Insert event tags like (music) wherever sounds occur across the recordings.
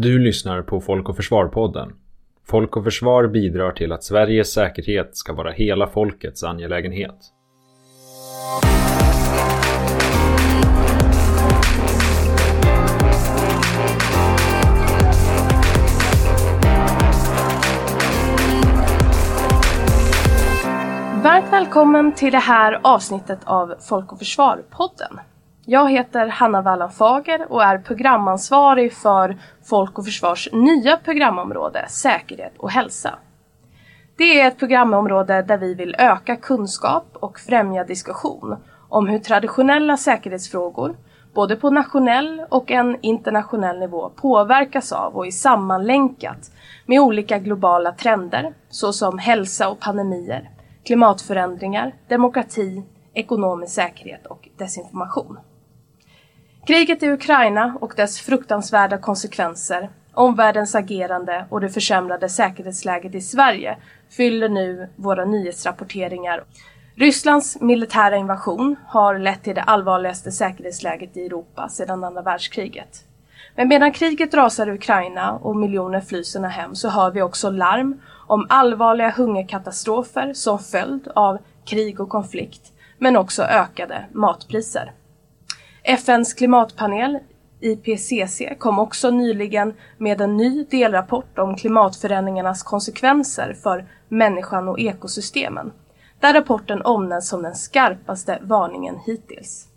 Du lyssnar på Folk och Försvar-podden. Folk och Försvar bidrar till att Sveriges säkerhet ska vara hela folkets angelägenhet. Varmt välkommen till det här avsnittet av Folk och Försvar-podden. Jag heter Hanna Wallan Fager och är programansvarig för Folk och Försvars nya programområde Säkerhet och hälsa. Det är ett programområde där vi vill öka kunskap och främja diskussion om hur traditionella säkerhetsfrågor, både på nationell och en internationell nivå, påverkas av och är sammanlänkat med olika globala trender såsom hälsa och pandemier, klimatförändringar, demokrati, ekonomisk säkerhet och desinformation. Kriget i Ukraina och dess fruktansvärda konsekvenser, omvärldens agerande och det försämrade säkerhetsläget i Sverige fyller nu våra nyhetsrapporteringar. Rysslands militära invasion har lett till det allvarligaste säkerhetsläget i Europa sedan andra världskriget. Men medan kriget rasar i Ukraina och miljoner flyr sina hem så hör vi också larm om allvarliga hungerkatastrofer som följd av krig och konflikt, men också ökade matpriser. FNs klimatpanel IPCC kom också nyligen med en ny delrapport om klimatförändringarnas konsekvenser för människan och ekosystemen, där rapporten omnämns som den skarpaste varningen hittills.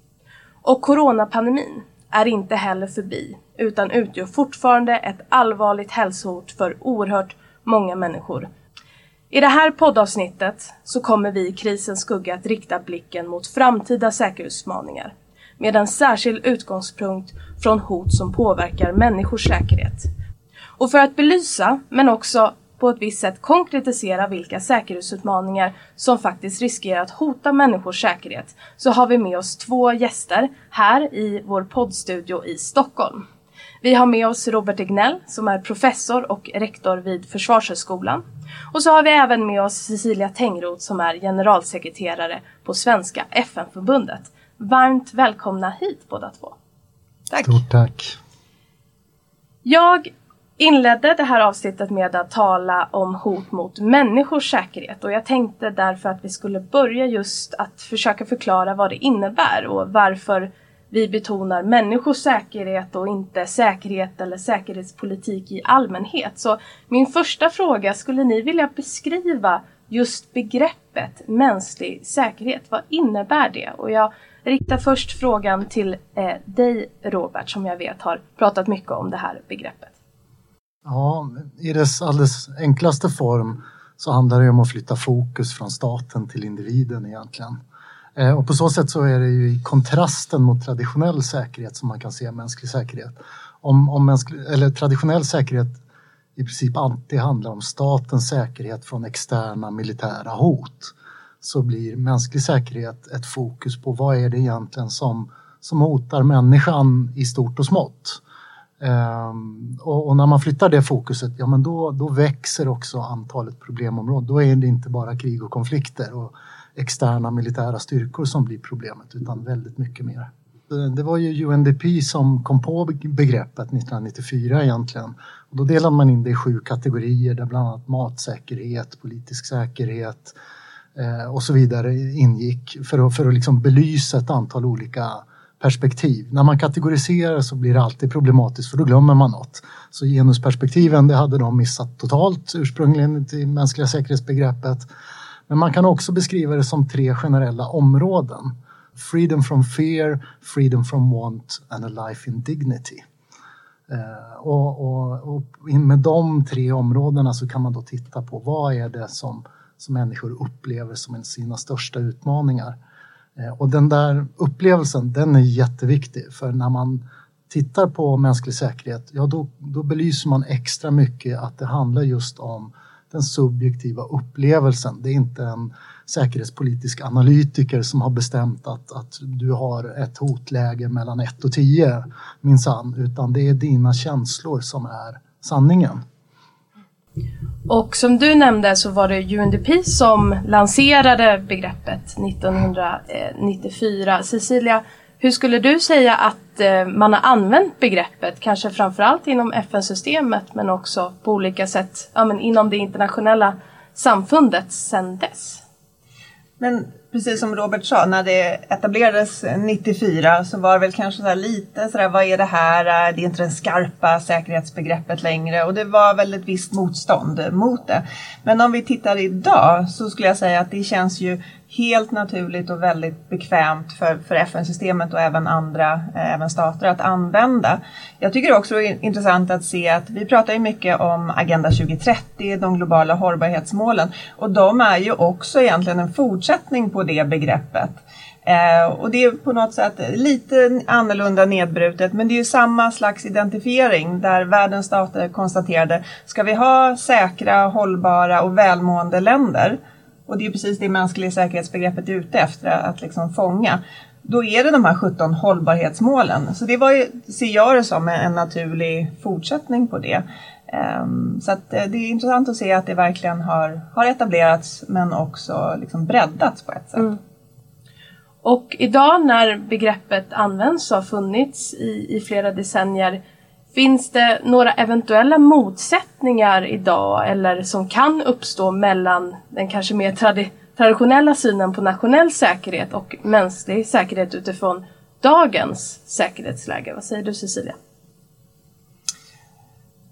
Och coronapandemin är inte heller förbi, utan utgör fortfarande ett allvarligt hälsohot för oerhört många människor. I det här poddavsnittet så kommer vi i krisens skugga att rikta blicken mot framtida säkerhetsutmaningar med en särskild utgångspunkt från hot som påverkar människors säkerhet. Och för att belysa, men också på ett visst sätt konkretisera vilka säkerhetsutmaningar som faktiskt riskerar att hota människors säkerhet så har vi med oss två gäster här i vår poddstudio i Stockholm. Vi har med oss Robert Egnell som är professor och rektor vid Försvarshögskolan. Och så har vi även med oss Cecilia Tengroth som är generalsekreterare på Svenska FN-förbundet. Varmt välkomna hit båda två. Tack. Stort tack. Jag inledde det här avsnittet med att tala om hot mot människors säkerhet och jag tänkte därför att vi skulle börja just att försöka förklara vad det innebär och varför vi betonar människors säkerhet och inte säkerhet eller säkerhetspolitik i allmänhet. Så min första fråga, skulle ni vilja beskriva just begreppet mänsklig säkerhet? Vad innebär det? Och jag riktar först frågan till eh, dig Robert som jag vet har pratat mycket om det här begreppet. Ja, i dess alldeles enklaste form så handlar det om att flytta fokus från staten till individen egentligen. Eh, och på så sätt så är det ju i kontrasten mot traditionell säkerhet som man kan se mänsklig säkerhet. Om, om mänsklig, eller traditionell säkerhet i princip alltid handlar om statens säkerhet från externa militära hot så blir mänsklig säkerhet ett fokus på vad är det egentligen som, som hotar människan i stort och smått. Um, och, och, när man flyttar det fokuset, ja men då, då växer också antalet problemområden. Då är det inte bara krig och konflikter och externa militära styrkor som blir problemet utan väldigt mycket mer. Det var ju UNDP som kom på begreppet 1994 egentligen. Och då delade man in det i sju kategorier där bland annat matsäkerhet, politisk säkerhet, Eh, och så vidare ingick för att, för att liksom belysa ett antal olika perspektiv. När man kategoriserar så blir det alltid problematiskt för då glömmer man något. Så genusperspektiven det hade de missat totalt ursprungligen i mänskliga säkerhetsbegreppet. Men man kan också beskriva det som tre generella områden. Freedom from fear, freedom from want and a life in dignity. Eh, och, och, och med de tre områdena så kan man då titta på vad är det som som människor upplever som sina största utmaningar. Eh, och den där upplevelsen, den är jätteviktig för när man tittar på mänsklig säkerhet, ja då, då belyser man extra mycket att det handlar just om den subjektiva upplevelsen. Det är inte en säkerhetspolitisk analytiker som har bestämt att, att du har ett hotläge mellan 1 och 10 minsann, utan det är dina känslor som är sanningen. Och som du nämnde så var det UNDP som lanserade begreppet 1994. Cecilia, Hur skulle du säga att eh, man har använt begreppet, kanske framförallt inom FN-systemet men också på olika sätt ja, men inom det internationella samfundet sedan dess? Men precis som Robert sa, när det etablerades 94 så var det väl kanske så lite sådär, vad är det här? Det är inte det skarpa säkerhetsbegreppet längre och det var väl ett visst motstånd mot det. Men om vi tittar idag så skulle jag säga att det känns ju helt naturligt och väldigt bekvämt för, för FN-systemet och även andra, eh, även stater att använda. Jag tycker också det är intressant att se att vi pratar ju mycket om Agenda 2030, de globala hållbarhetsmålen och de är ju också egentligen en fortsättning på det begreppet. Eh, och det är på något sätt lite annorlunda nedbrutet men det är ju samma slags identifiering där världens stater konstaterade ska vi ha säkra, hållbara och välmående länder och det är precis det mänskliga säkerhetsbegreppet är ute efter att liksom fånga. Då är det de här 17 hållbarhetsmålen. Så det var ju, ser jag det som en naturlig fortsättning på det. Ehm, så att, eh, det är intressant att se att det verkligen har, har etablerats men också liksom breddats på ett sätt. Mm. Och idag när begreppet används och har funnits i, i flera decennier Finns det några eventuella motsättningar idag eller som kan uppstå mellan den kanske mer tradi traditionella synen på nationell säkerhet och mänsklig säkerhet utifrån dagens säkerhetsläge? Vad säger du Cecilia?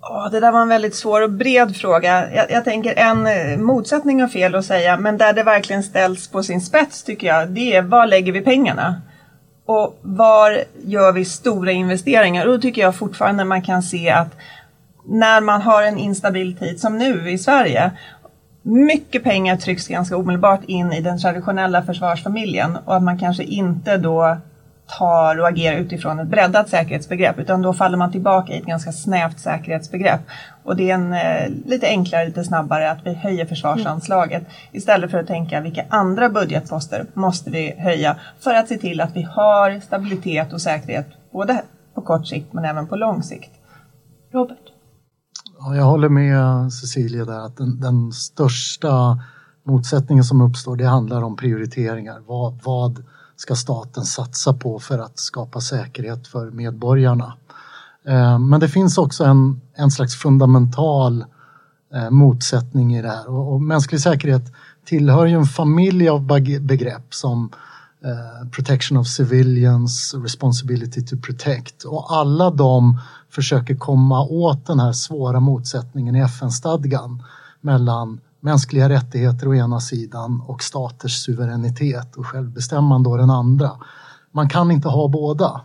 Oh, det där var en väldigt svår och bred fråga. Jag, jag, tänker en eh, motsättning har fel att säga, men där det verkligen ställs på sin spets tycker jag, det är var lägger vi pengarna? Och var gör vi stora investeringar? Och då tycker jag fortfarande man kan se att när man har en instabil tid som nu i Sverige mycket pengar trycks ganska omedelbart in i den traditionella försvarsfamiljen och att man kanske inte då tar och agerar utifrån ett breddat säkerhetsbegrepp utan då faller man tillbaka i ett ganska snävt säkerhetsbegrepp. Och det är en, eh, lite enklare, lite snabbare att vi höjer försvarsanslaget mm. istället för att tänka vilka andra budgetposter måste vi höja för att se till att vi har stabilitet och säkerhet både på kort sikt men även på lång sikt. Robert? Ja, jag håller med Cecilia där att den, den största motsättningen som uppstår det handlar om prioriteringar. Vad, vad ska staten satsa på för att skapa säkerhet för medborgarna. Eh, men det finns också en, en slags fundamental eh, motsättning i det här. Och, och mänsklig säkerhet tillhör ju en familj av begrepp som eh, protection of civilians, responsibility to protect. Och alla de försöker komma åt den här svåra motsättningen i FN-stadgan mellan mänskliga rättigheter å ena sidan och staters suveränitet och självbestämmande å den andra. Man kan inte ha båda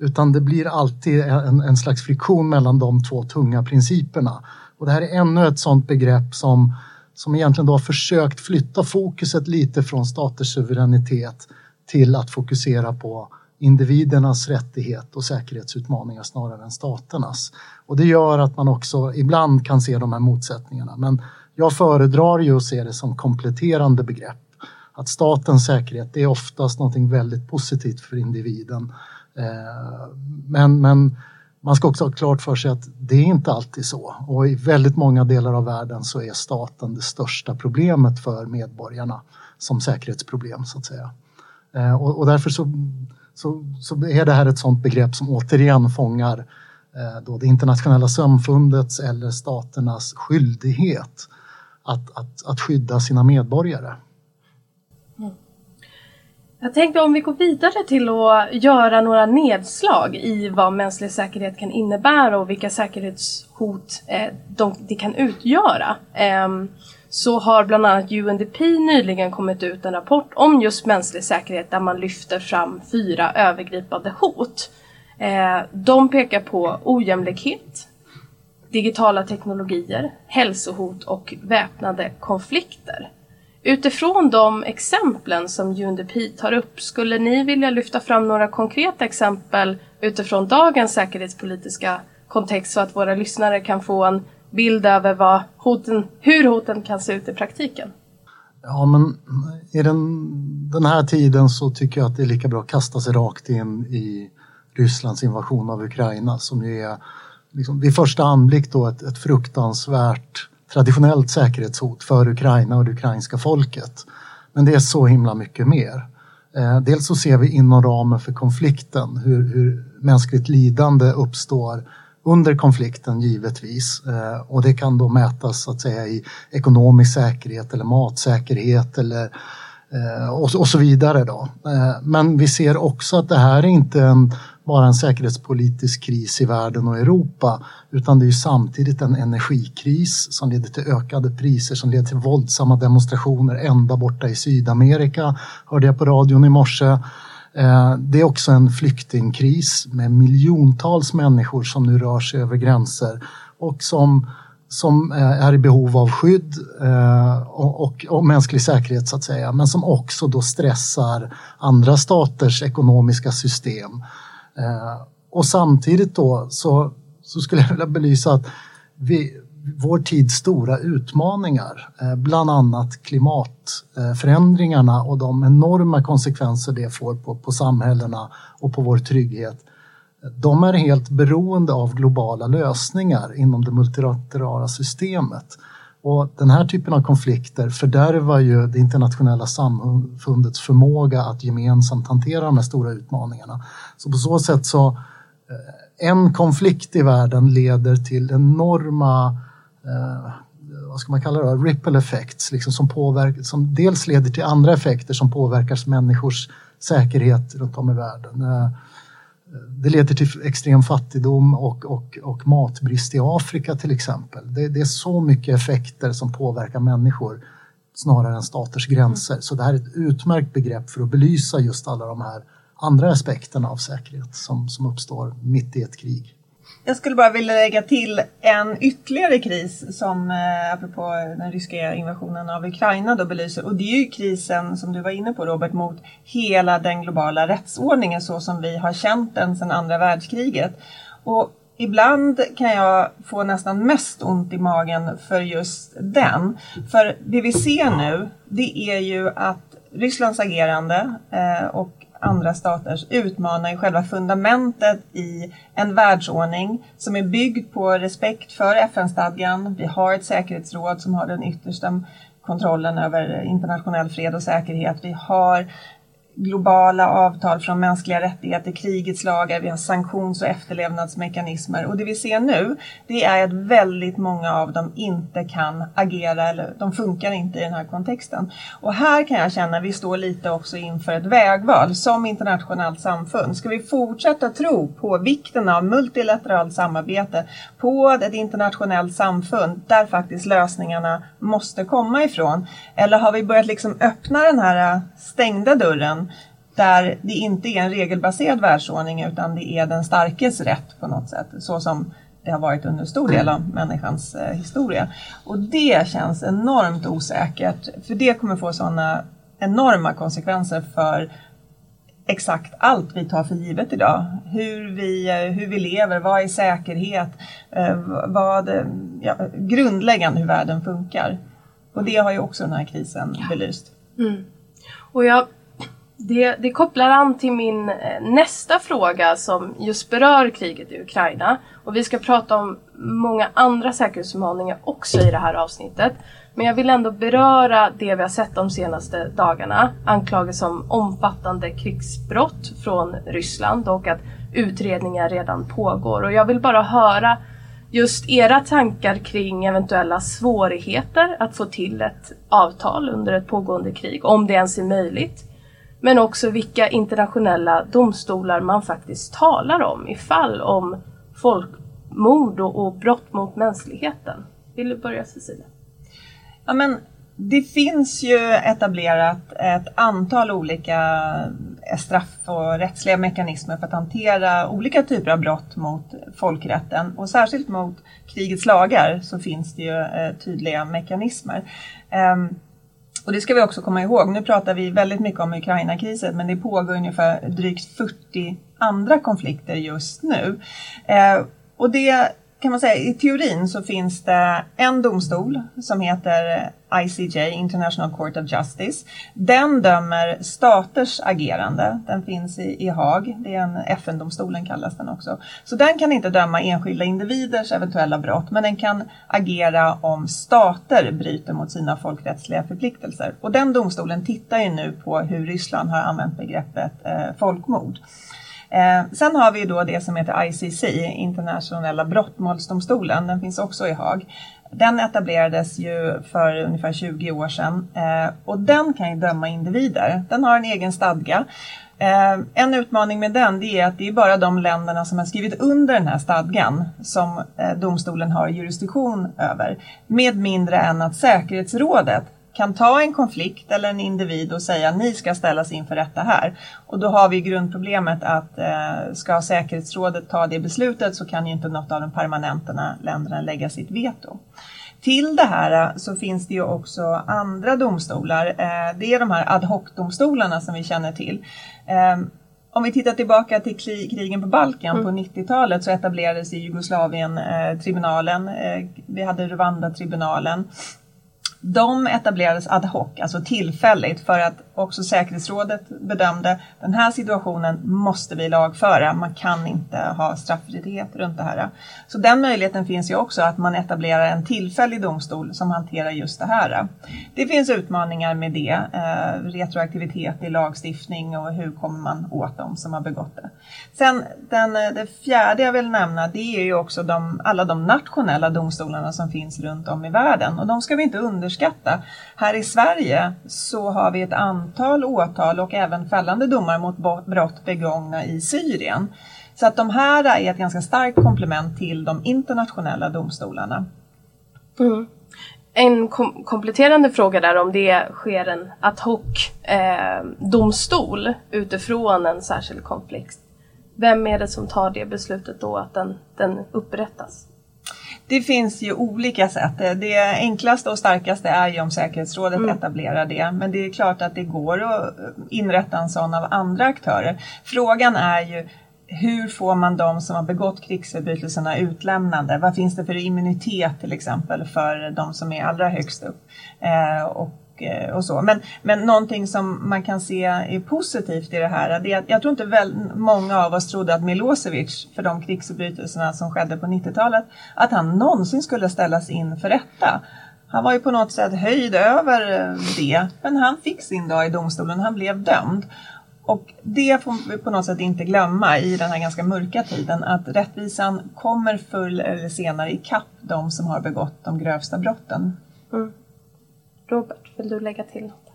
utan det blir alltid en, en slags friktion mellan de två tunga principerna. Och det här är ännu ett sådant begrepp som, som egentligen då har försökt flytta fokuset lite från staters suveränitet till att fokusera på individernas rättighet och säkerhetsutmaningar snarare än staternas. Och det gör att man också ibland kan se de här motsättningarna. Men jag föredrar ju att se det som kompletterande begrepp. Att statens säkerhet är oftast något väldigt positivt för individen. Eh, men, men man ska också ha klart för sig att det är inte alltid så. Och i väldigt många delar av världen så är staten det största problemet för medborgarna som säkerhetsproblem så att säga. Eh, och, och därför så, så, så, är det här ett sådant begrepp som återigen fångar eh, då det internationella samfundets eller staternas skyldighet att, att, att skydda sina medborgare. Jag tänkte om vi går vidare till att göra några nedslag i vad mänsklig säkerhet kan innebära och vilka säkerhetshot eh, det de, kan utgöra. Ehm, så har bland annat UNDP nyligen kommit ut en rapport om just mänsklig säkerhet där man lyfter fram fyra övergripande hot. Ehm, de pekar på ojämlikhet, digitala teknologier, hälsohot och väpnade konflikter. Utifrån de exemplen som UNDP tar upp, skulle ni vilja lyfta fram några konkreta exempel utifrån dagens säkerhetspolitiska kontext så att våra lyssnare kan få en bild över vad hoten, hur hoten kan se ut i praktiken? Ja, men i den, den här tiden så tycker jag att det är lika bra att kasta sig rakt in i Rysslands invasion av Ukraina som ju är liksom, vid första anblick då ett, ett fruktansvärt traditionellt säkerhetshot för Ukraina och det ukrainska folket. Men det är så himla mycket mer. Eh, dels så ser vi inom ramen för konflikten hur, hur mänskligt lidande uppstår under konflikten givetvis. Eh, och det kan då mätas så att säga i ekonomisk säkerhet eller matsäkerhet eller eh, och, och så vidare. Då. Men vi ser också att det här är inte en, bara en säkerhetspolitisk kris i världen och Europa utan det är samtidigt en energikris som leder till ökade priser som leder till våldsamma demonstrationer ända borta i Sydamerika hörde jag på radion i morse. Eh, det är också en flyktingkris med miljontals människor som nu rör sig över gränser och som, som eh, är i behov av skydd eh, och, och, och mänsklig säkerhet så att säga, men som också då stressar andra staters ekonomiska system. Eh, och samtidigt då så, så skulle jag vilja belysa att vi, vår tids stora utmaningar, eh, bland annat klimatförändringarna och de enorma konsekvenser det får på, på samhällena och på vår trygghet. De är helt beroende av globala lösningar inom det multilaterala systemet. Och den här typen av konflikter fördärvar ju det internationella samfundets förmåga att gemensamt hantera de här stora utmaningarna. Så på så sätt så eh, en konflikt i världen leder till enorma eh, vad ska man kalla det, ripple effects, liksom som, påverkar, som dels leder till andra effekter som påverkar människors säkerhet runt om i världen. Eh, det leder till extrem fattigdom och, och, och matbrist i Afrika till exempel. Det, det, är så mycket effekter som påverkar människor snarare än staters gränser. Så det här är ett utmärkt begrepp för att belysa just alla de här andra aspekterna av säkerhet som, som uppstår mitt i ett krig. Jag skulle bara vilja lägga till en ytterligare kris som eh, apropå den ryska invasionen av Ukraina då belyser och det är ju krisen som du var inne på Robert mot hela den globala rättsordningen så som vi har känt den sedan andra världskriget. Och ibland kan jag få nästan mest ont i magen för just den. För det vi ser nu det är ju att Rysslands agerande eh, och andra staters utmanar ju själva fundamentet i en världsordning som är byggd på respekt för FN-stadgan. Vi har ett säkerhetsråd som har den yttersta kontrollen över internationell fred och säkerhet. Vi har globala avtal från mänskliga rättigheter, krigets lagar, vi har sanktions och efterlevnadsmekanismer. Och det vi ser nu, det är att väldigt många av dem inte kan agera eller de funkar inte i den här kontexten. Och här kan jag känna att vi står lite också inför ett vägval som internationellt samfund. Ska vi fortsätta tro på vikten av multilateralt samarbete, på ett internationellt samfund där faktiskt lösningarna måste komma ifrån? Eller har vi börjat liksom öppna den här stängda dörren där det inte är en regelbaserad världsordning utan det är den starkes rätt på något sätt. Så som det har varit under stor del av människans eh, historia. Och det känns enormt osäkert för det kommer få sådana enorma konsekvenser för exakt allt vi tar för givet idag. Hur vi, eh, hur vi lever, vad är säkerhet, eh, vad, ja, grundläggande hur världen funkar. Och det har ju också den här krisen belyst. Mm. Och jag det, det kopplar an till min eh, nästa fråga som just berör kriget i Ukraina. Och vi ska prata om många andra säkerhetsutmaningar också i det här avsnittet. Men jag vill ändå beröra det vi har sett de senaste dagarna. Anklagelser om omfattande krigsbrott från Ryssland och att utredningar redan pågår. Och jag vill bara höra just era tankar kring eventuella svårigheter att få till ett avtal under ett pågående krig, om det ens är möjligt. Men också vilka internationella domstolar man faktiskt talar om i fall om folkmord och, och brott mot mänskligheten. Vill du börja Cecilia? Ja, men det finns ju etablerat ett antal olika straff och rättsliga mekanismer för att hantera olika typer av brott mot folkrätten och särskilt mot krigets lagar så finns det ju eh, tydliga mekanismer. Ehm, och det ska vi också komma ihåg. Nu pratar vi väldigt mycket om Ukraina-krisen men det pågår ungefär drygt 40 andra konflikter just nu. Eh, och det kan man säga, i teorin så finns det en domstol som heter ICJ, International Court of Justice. Den dömer staters agerande. Den finns i, i Haag. Det är en FN-domstolen kallas den också. Så den kan inte döma enskilda individers eventuella brott, men den kan agera om stater bryter mot sina folkrättsliga förpliktelser. Och den domstolen tittar ju nu på hur Ryssland har använt begreppet eh, folkmord. Eh, sen har vi då det som heter ICC, Internationella brottmålsdomstolen. Den finns också i Haag. Den etablerades ju för ungefär 20 år sedan eh, och den kan ju döma individer. Den har en egen stadga. Eh, en utmaning med den det är att det är bara de länderna som har skrivit under den här stadgan som eh, domstolen har jurisdiktion över. Med mindre än att säkerhetsrådet kan ta en konflikt eller en individ och säga ni ska ställas inför rätta här. Och då har vi grundproblemet att eh, ska säkerhetsrådet ta det beslutet så kan ju inte något av de permanenta länderna lägga sitt veto. Till det här eh, så finns det ju också andra domstolar. Eh, det är de här ad hoc-domstolarna som vi känner till. Eh, om vi tittar tillbaka till krigen på Balkan mm. på 90-talet så etablerades i Jugoslavien eh, tribunalen. Eh, vi hade Rwanda-tribunalen de etablerades ad hoc, alltså tillfälligt, för att också säkerhetsrådet bedömde den här situationen måste vi lagföra. Man kan inte ha straffrihet runt det här. Så den möjligheten finns ju också att man etablerar en tillfällig domstol som hanterar just det här. Det finns utmaningar med det, eh, retroaktivitet i lagstiftning och hur kommer man åt dem som har begått det. Sen den, eh, det fjärde jag vill nämna det är ju också de, alla de nationella domstolarna som finns runt om i världen och de ska vi inte underskatta. Här i Sverige så har vi ett antal åtal och även fällande domar mot brott begångna i Syrien. Så att de här är ett ganska starkt komplement till de internationella domstolarna. Mm. En kom kompletterande fråga där om det sker en ad hoc eh, domstol utifrån en särskild konflikt. Vem är det som tar det beslutet då att den, den upprättas? Det finns ju olika sätt. Det enklaste och starkaste är ju om säkerhetsrådet mm. etablerar det. Men det är klart att det går att inrätta en sån av andra aktörer. Frågan är ju hur får man de som har begått krigsförbrytelserna utlämnade? Vad finns det för immunitet till exempel för de som är allra högst upp? Eh, och Eh, och så. Men, men någonting som man kan se är positivt i det här, det är att jag tror inte väl många av oss trodde att Milosevic, för de krigsförbrytelserna som skedde på 90-talet, att han någonsin skulle ställas in för rätta. Han var ju på något sätt höjd över eh, det, men han fick sin dag i domstolen, han blev dömd. Och det får vi på något sätt inte glömma i den här ganska mörka tiden, att rättvisan kommer förr eller senare ikapp de som har begått de grövsta brotten. Mm. Robert, vill du lägga till något?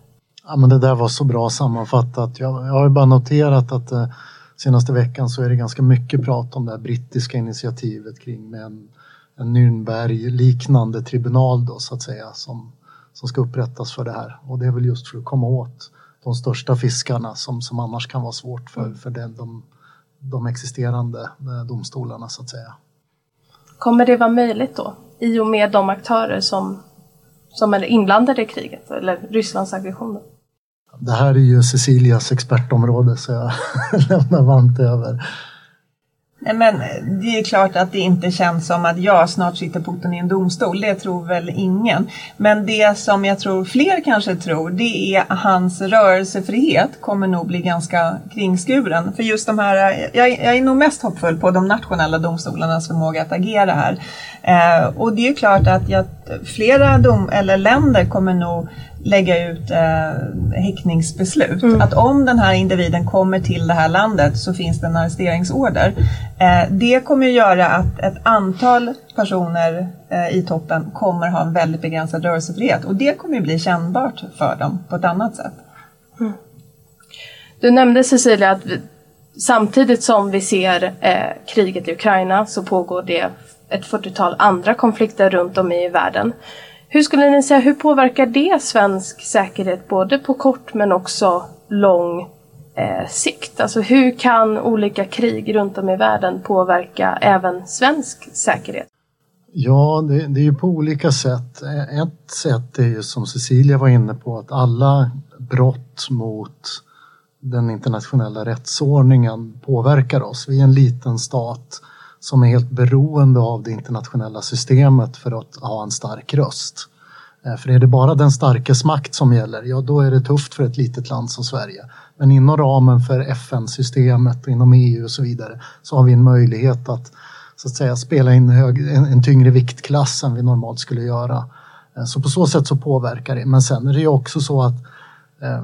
Ja, men det där var så bra sammanfattat. Jag, jag har bara noterat att eh, senaste veckan så är det ganska mycket prat om det här brittiska initiativet kring med en, en Nürnberg-liknande tribunal då så att säga som, som ska upprättas för det här. Och det är väl just för att komma åt de största fiskarna som, som annars kan vara svårt för, för den, de, de existerande eh, domstolarna så att säga. Kommer det vara möjligt då i och med de aktörer som som är inblandade i kriget, eller Rysslands aggression. Det här är ju Cecilias expertområde så jag (laughs) lämnar varmt över. Nej, men det är klart att det inte känns som att jag snart sitter Putin i en domstol. Det tror väl ingen. Men det som jag tror fler kanske tror det är att hans rörelsefrihet kommer nog bli ganska kringskuren. För just de här, jag, jag är nog mest hoppfull på de nationella domstolarnas förmåga att agera här. Eh, och det är klart att jag, flera dom, eller länder kommer nog lägga ut eh, häktningsbeslut. Mm. Att om den här individen kommer till det här landet så finns det en arresteringsorder. Eh, det kommer att göra att ett antal personer eh, i toppen kommer ha en väldigt begränsad rörelsefrihet och det kommer bli kännbart för dem på ett annat sätt. Mm. Du nämnde Cecilia att vi, samtidigt som vi ser eh, kriget i Ukraina så pågår det ett 40-tal andra konflikter runt om i världen. Hur skulle ni säga, hur påverkar det svensk säkerhet både på kort men också lång eh, sikt? Alltså hur kan olika krig runt om i världen påverka även svensk säkerhet? Ja, det, det är ju på olika sätt. Eh, ett sätt är ju som Cecilia var inne på att alla brott mot den internationella rättsordningen påverkar oss. Vi är en liten stat som är helt beroende av det internationella systemet för att ha en stark röst. Eh, för är det bara den starkes makt som gäller, ja då är det tufft för ett litet land som Sverige. Men inom ramen för FN-systemet, inom EU och så vidare, så har vi en möjlighet att så att säga spela in hög, en, en tyngre viktklass än vi normalt skulle göra. Eh, så på så sätt så påverkar det. Men sen är det ju också så att eh,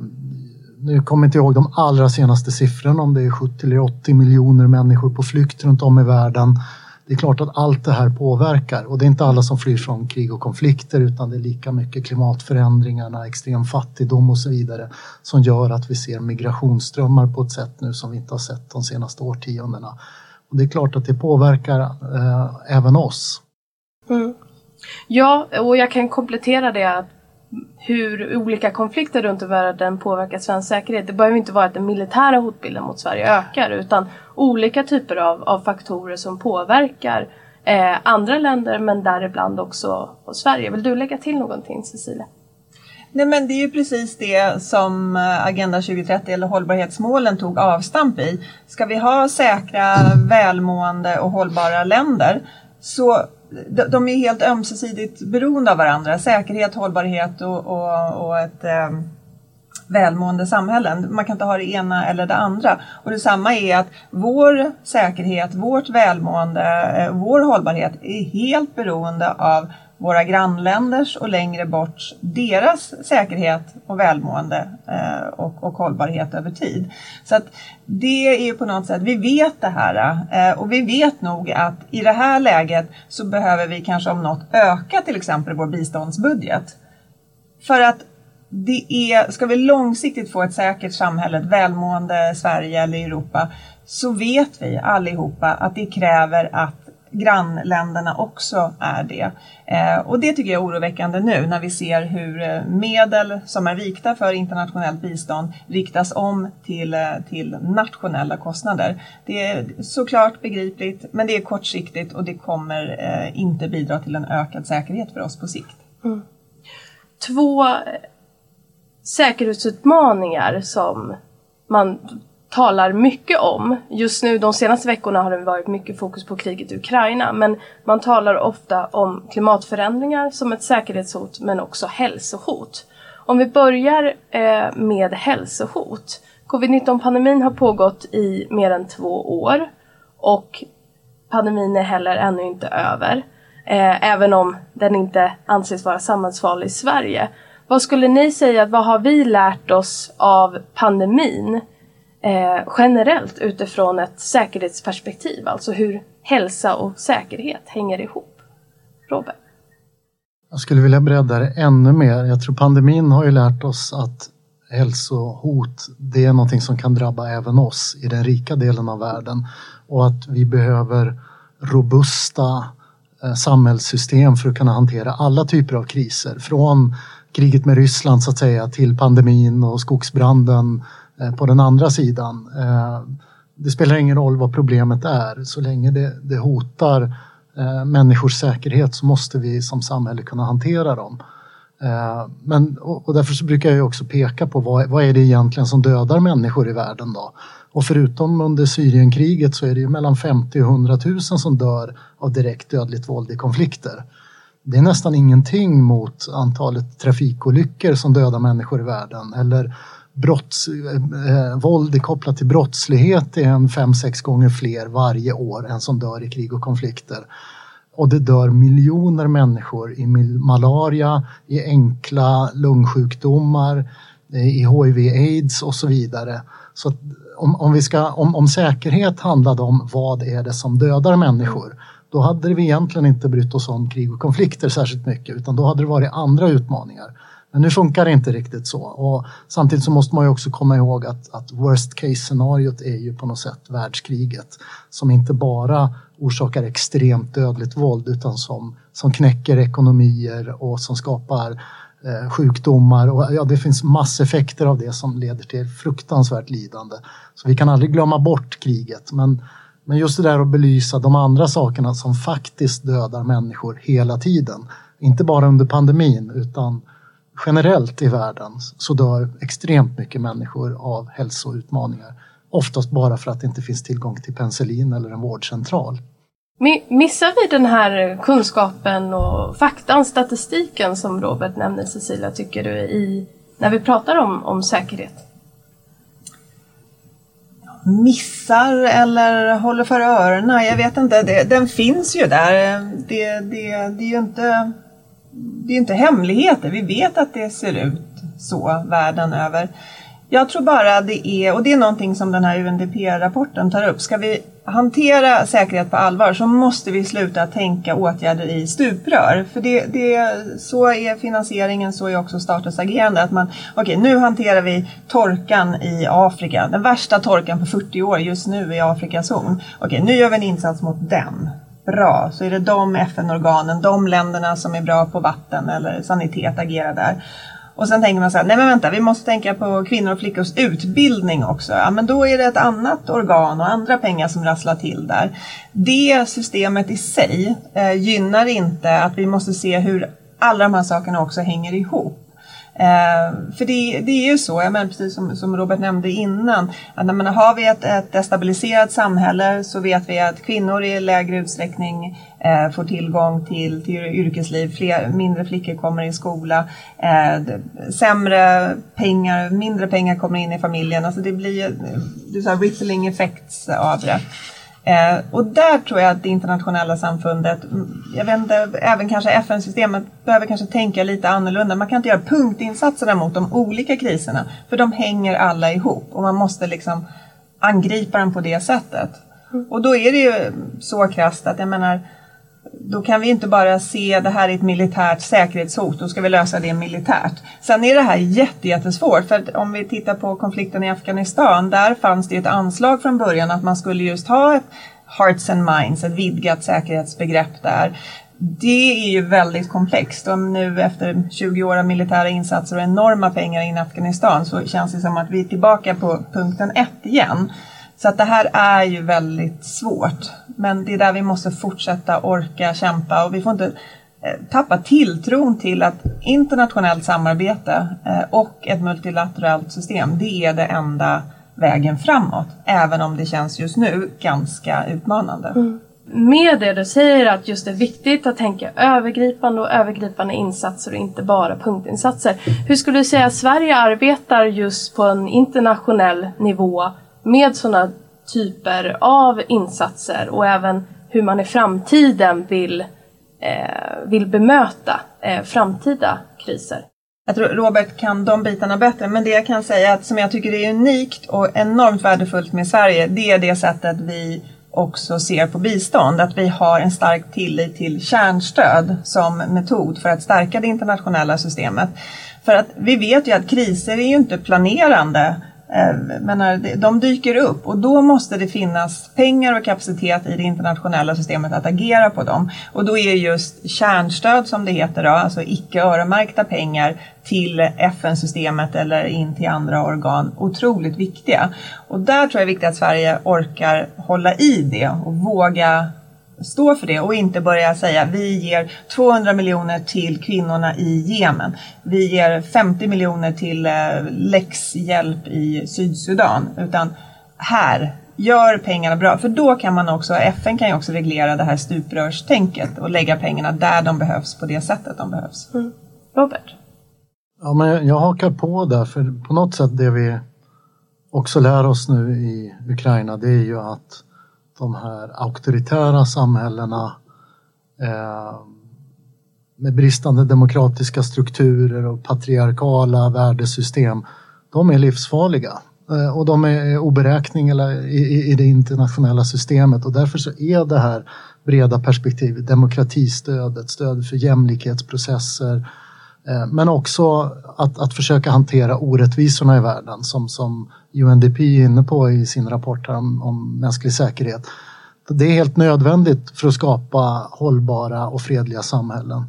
nu kommer jag inte ihåg de allra senaste siffrorna om det är 70 eller 80 miljoner människor på flykt runt om i världen. Det är klart att allt det här påverkar och det är inte alla som flyr från krig och konflikter utan det är lika mycket klimatförändringarna, extrem fattigdom och så vidare som gör att vi ser migrationsströmmar på ett sätt nu som vi inte har sett de senaste årtiondena. Och det är klart att det påverkar eh, även oss. Mm. Ja, och jag kan komplettera det att hur olika konflikter runt i världen påverkar svensk säkerhet. Det behöver inte vara att den militära hotbilden mot Sverige ökar utan olika typer av, av faktorer som påverkar eh, andra länder men däribland också Sverige. Vill du lägga till någonting Cecilia? Nej men det är ju precis det som eh, Agenda 2030 eller hållbarhetsmålen tog avstamp i. Ska vi ha säkra, välmående och hållbara länder så de är helt ömsesidigt beroende av varandra. Säkerhet, hållbarhet och, och, och ett eh, välmående samhällen. Man kan inte ha det ena eller det andra. Och detsamma är att vår säkerhet, vårt välmående, eh, vår hållbarhet är helt beroende av våra grannländers och längre bort deras säkerhet och välmående eh, och, och hållbarhet över tid. Så att det är ju på något sätt, vi vet det här eh, och vi vet nog att i det här läget så behöver vi kanske om något öka till exempel vår biståndsbudget. För att det är, ska vi långsiktigt få ett säkert samhälle, ett välmående Sverige eller Europa, så vet vi allihopa att det kräver att grannländerna också är det. Eh, och det tycker jag är oroväckande nu när vi ser hur eh, medel som är vikta för internationellt bistånd riktas om till, eh, till nationella kostnader. Det är såklart begripligt men det är kortsiktigt och det kommer eh, inte bidra till en ökad säkerhet för oss på sikt. Mm. Två eh, säkerhetsutmaningar som man talar mycket om. Just nu de senaste veckorna har det varit mycket fokus på kriget i Ukraina men man talar ofta om klimatförändringar som ett säkerhetshot men också hälsohot. Om vi börjar eh, med hälsohot. Covid-19-pandemin har pågått i mer än två år och pandemin är heller ännu inte över. Eh, även om den inte anses vara samhällsfarlig i Sverige. Vad skulle ni säga, vad har vi lärt oss av pandemin? Eh, generellt utifrån ett säkerhetsperspektiv, alltså hur hälsa och säkerhet hänger ihop. Robert? Jag skulle vilja bredda det ännu mer. Jag tror pandemin har ju lärt oss att hälsohot, det är någonting som kan drabba även oss i den rika delen av världen och att vi behöver robusta eh, samhällssystem för att kunna hantera alla typer av kriser. Från kriget med Ryssland så att säga till pandemin och skogsbranden Eh, på den andra sidan. Eh, det spelar ingen roll vad problemet är, så länge det, det hotar eh, människors säkerhet så måste vi som samhälle kunna hantera dem. Men, och därför så brukar jag också peka på vad, vad är det egentligen som dödar människor i världen då? Och förutom under Syrienkriget så är det ju mellan 50 och 100 000 som dör av direkt dödligt våld i konflikter. Det är nästan ingenting mot antalet trafikolyckor som dödar människor i världen eller brotts, eh, våld kopplat till brottslighet är en fem, sex gånger fler varje år än som dör i krig och konflikter. Och det dör miljoner människor i malaria, i enkla lungsjukdomar, eh, i hiv, aids och så vidare. Så om, om, vi ska, om, om säkerhet handlade om vad är det som dödar människor, då hade vi egentligen inte brytt oss om krig och konflikter särskilt mycket, utan då hade det varit andra utmaningar. Men nu funkar det inte riktigt så. Och samtidigt så måste man ju också komma ihåg att, att worst case scenariot är ju på något sätt världskriget som inte bara orsakar extremt dödligt våld utan som, som knäcker ekonomier och som skapar eh, sjukdomar och ja, det finns masseffekter av det som leder till fruktansvärt lidande. Så vi kan aldrig glömma bort kriget men, men just det där att belysa de andra sakerna som faktiskt dödar människor hela tiden. Inte bara under pandemin utan generellt i världen så dör extremt mycket människor av hälsoutmaningar. Oftast bara för att det inte finns tillgång till penicillin eller en vårdcentral. Missar vi den här kunskapen och faktan, statistiken som Robert nämnde Cecilia, tycker du, i, när vi pratar om, om säkerhet? Missar eller håller för öronen, jag vet inte. Det, den finns ju där. Det, det, det är ju inte, det är inte hemligheter. Vi vet att det ser ut så världen över. Jag tror bara det är, och det är någonting som den här UNDP-rapporten tar upp, ska vi hantera säkerhet på allvar så måste vi sluta tänka åtgärder i stuprör. För det, det, så är finansieringen, så är också statens agerande. Att man, okej okay, nu hanterar vi torkan i Afrika, den värsta torkan på 40 år just nu i Afrikas horn. Okej, okay, nu gör vi en insats mot den. Bra, så är det de FN-organen, de länderna som är bra på vatten eller sanitet agerar där. Och sen tänker man så här, nej men vänta, vi måste tänka på kvinnor och flickors utbildning också. Ja, men då är det ett annat organ och andra pengar som rasslar till där. Det systemet i sig eh, gynnar inte att vi måste se hur alla de här sakerna också hänger ihop. Eh, för det, det, är ju så, jag menar, precis som, som Robert nämnde innan, att när man har vi ett, ett destabiliserat samhälle så vet vi att kvinnor i lägre utsträckning eh, får tillgång till, till yrkesliv, fler, mindre flickor kommer i skola, eh, sämre pengar, mindre pengar kommer in i familjen, alltså det blir ju eh, det så rippling effects av det. Eh, och där tror jag att det internationella samfundet, mm, jag vet inte, även kanske FN-systemet behöver kanske tänka lite annorlunda. Man kan inte göra punktinsatser mot de olika kriserna, för de hänger alla ihop och man måste liksom angripa dem på det sättet. Och då är det ju så krasst att jag menar, då kan vi inte bara se det här i ett militärt säkerhetshot, då ska vi lösa det militärt. Sen är det här jättesvårt, för om vi tittar på konflikten i Afghanistan, där fanns det ett anslag från början att man skulle just ha ett hearts and minds, ett vidgat säkerhetsbegrepp där. Det är ju väldigt komplext och nu efter 20 år av militära insatser och enorma pengar in i Afghanistan så känns det som att vi är tillbaka på punkten ett igen. Så att det här är ju väldigt svårt. Men det är där vi måste fortsätta orka kämpa och vi får inte eh, tappa tilltron till att internationellt samarbete eh, och ett multilateralt system, det är det enda vägen framåt. Även om det känns just nu ganska utmanande. Mm. Med det du säger att just det är viktigt att tänka övergripande och övergripande insatser och inte bara punktinsatser. Hur skulle du säga att Sverige arbetar just på en internationell nivå med sådana typer av insatser och även hur man i framtiden vill, eh, vill bemöta eh, framtida kriser. Jag tror Robert kan de bitarna bättre, men det jag kan säga att som jag tycker är unikt och enormt värdefullt med Sverige, det är det sättet vi också ser på bistånd, att vi har en stark tillit till kärnstöd som metod för att stärka det internationella systemet. För att vi vet ju att kriser är ju inte planerande Eh, menar, de dyker upp och då måste det finnas pengar och kapacitet i det internationella systemet att agera på dem. Och då är just kärnstöd som det heter, då, alltså icke öronmärkta pengar till FN-systemet eller in till andra organ otroligt viktiga. Och där tror jag det är viktigt att Sverige orkar hålla i det och våga stå för det och inte börja säga vi ger 200 miljoner till kvinnorna i Jemen. Vi ger 50 miljoner till eh, läxhjälp i Sydsudan. Utan här, gör pengarna bra. För då kan man också, FN kan ju också reglera det här stuprörstänket och lägga pengarna där de behövs på det sättet de behövs. Mm. Robert? Ja, men jag hakar på där, för på något sätt det vi också lär oss nu i Ukraina det är ju att de här auktoritära samhällena eh, med bristande demokratiska strukturer och patriarkala värdesystem, de är livsfarliga. Eh, och de är oberäkneliga i, i det internationella systemet och därför så är det här breda perspektivet, demokratistödet, stöd för jämlikhetsprocesser, eh, Eh, men också att, att försöka hantera orättvisorna i världen som, som UNDP är inne på i sin rapport om, om mänsklig säkerhet. Det är helt nödvändigt för att skapa hållbara och fredliga samhällen.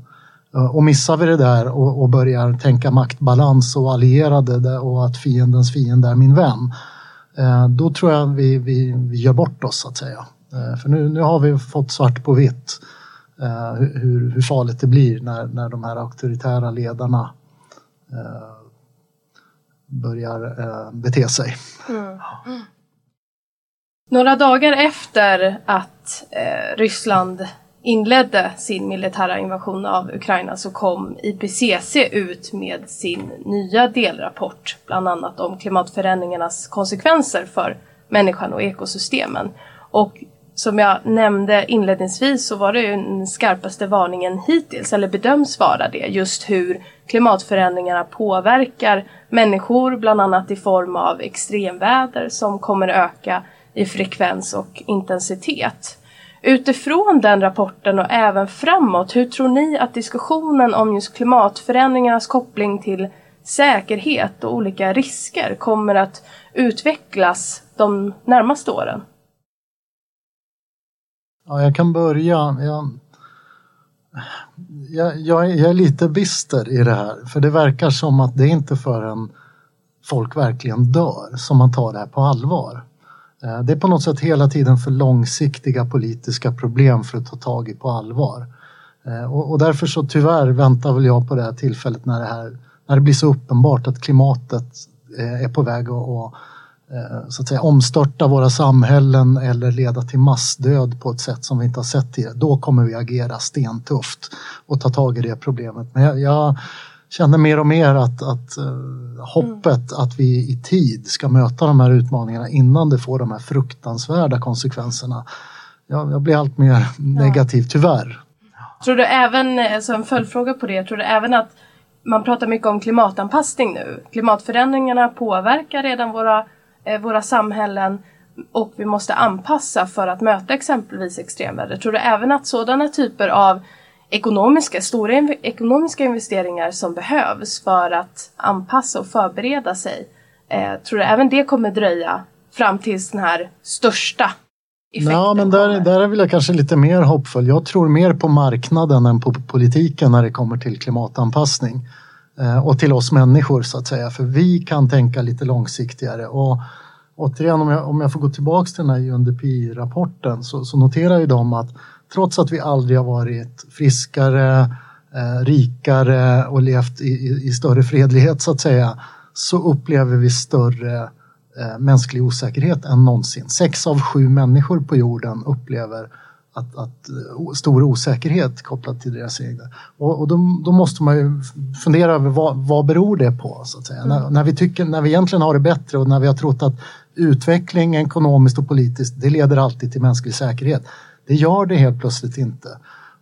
Eh, och missar vi det där och, och börjar tänka maktbalans och allierade och att fiendens fiende är min vän, eh, då tror jag vi, vi, vi gör bort oss så att säga. För nu, nu har vi fått svart på vitt hur, hur farligt det blir när, när de här auktoritära ledarna börjar bete sig. Mm. Några dagar efter att eh, Ryssland inledde sin militära invasion av Ukraina så kom IPCC ut med sin nya delrapport, bland annat om klimatförändringarnas konsekvenser för människan och ekosystemen. Och som jag nämnde inledningsvis så var det ju den skarpaste varningen hittills, eller bedöms vara det, just hur klimatförändringarna påverkar människor, bland annat i form av extremväder som kommer öka i frekvens och intensitet. Utifrån den rapporten och även framåt, hur tror ni att diskussionen om just klimatförändringarnas koppling till säkerhet och olika risker kommer att utvecklas de närmaste åren? Ja, jag kan börja. Jag, jag, jag, är lite bister i det här, för det verkar som att det är inte förrän folk verkligen dör som man tar det här på allvar. Eh, det är på något sätt hela tiden för långsiktiga politiska problem för att ta tag i på allvar. Eh, och, och, därför så tyvärr väntar väl jag på det här tillfället när det, här, när det blir så uppenbart att klimatet eh, är på väg att så att säga, omstörta våra samhällen eller leda till massdöd på ett sätt som vi inte har sett tidigare. Då kommer vi agera stentufft och ta tag i det problemet. Men jag, jag känner mer och mer att, att uh, hoppet mm. att vi i tid ska möta de här utmaningarna innan det får de här fruktansvärda konsekvenserna. Jag, jag blir allt mer negativ, tyvärr. Tror du även, alltså en följdfråga på det, tror du även att man pratar mycket om klimatanpassning nu. Klimatförändringarna påverkar redan våra, eh, våra samhällen och vi måste anpassa för att möta exempelvis extremväder. Tror du även att sådana typer av ekonomiska, stora inv ekonomiska investeringar som behövs för att anpassa och förbereda sig. Eh, tror du även det kommer dröja fram tills den här största effekten Ja, men där, där är jag kanske lite mer hoppfull. Jag tror mer på marknaden än på politiken när det kommer till klimatanpassning. Eh, och till oss människor så att säga, för vi kan tänka lite långsiktigare. Och återigen, om jag, om jag får gå tillbaks till den här UNDP-rapporten så, så noterar ju de att trots att vi aldrig har varit friskare, eh, rikare och levt i, i, i, större fredlighet så att säga, så upplever vi större eh, mänsklig osäkerhet än någonsin. Sex av sju människor på jorden upplever att, att uh, stor osäkerhet kopplat till deras egna. Och, och då, då, måste man ju fundera över vad, vad beror det på? Så att säga. Mm. När, när, vi tycker, när vi egentligen har det bättre och när vi har trott att utveckling ekonomiskt och politiskt, det leder alltid till mänsklig säkerhet. Det gör det helt plötsligt inte.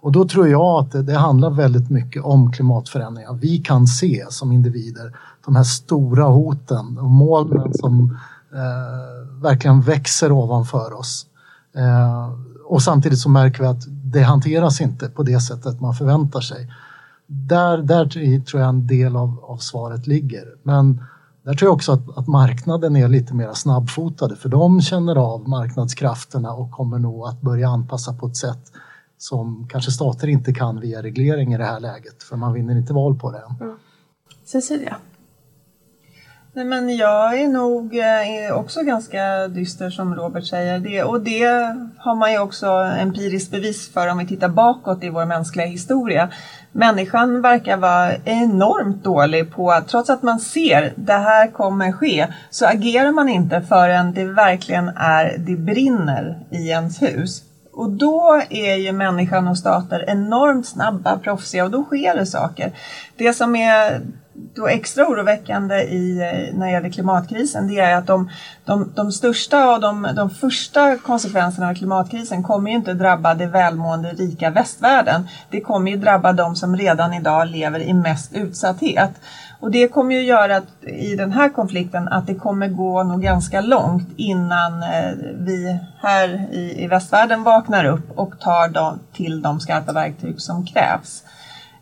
Och då tror jag att det, det handlar väldigt mycket om klimatförändringar. Vi kan se som individer de här stora hoten och molnen som eh, verkligen växer ovanför oss. Eh, och samtidigt så märker vi att det hanteras inte på det sättet man förväntar sig. Där, där tror jag en del av, av svaret ligger. Men där tror jag också att, att, marknaden är lite mer snabbfotade för de känner av marknadskrafterna och kommer nog att börja anpassa på ett sätt som kanske stater inte kan via reglering i det här läget för man vinner inte val på det än. Mm. Cecilia? Nej, men jag är nog eh, också ganska dyster som Robert säger. Det, och det har man ju också empiriskt bevis för om vi tittar bakåt i vår mänskliga historia. Människan verkar vara enormt dålig på att trots att man ser det här kommer ske så agerar man inte förrän det verkligen är, det brinner i ens hus. Och då är ju människan och stater enormt snabba, proffsiga och då sker det saker. Det som är då extra oroväckande i, eh, när det gäller klimatkrisen det är att de, de, de största och de, de första konsekvenserna av klimatkrisen kommer ju inte drabba det välmående rika västvärlden. Det kommer ju drabba de som redan idag lever i mest utsatthet. Och det kommer ju göra att, i den här konflikten att det kommer gå nog ganska långt innan eh, vi här i, i västvärlden vaknar upp och tar de, till de skarpa verktyg som krävs.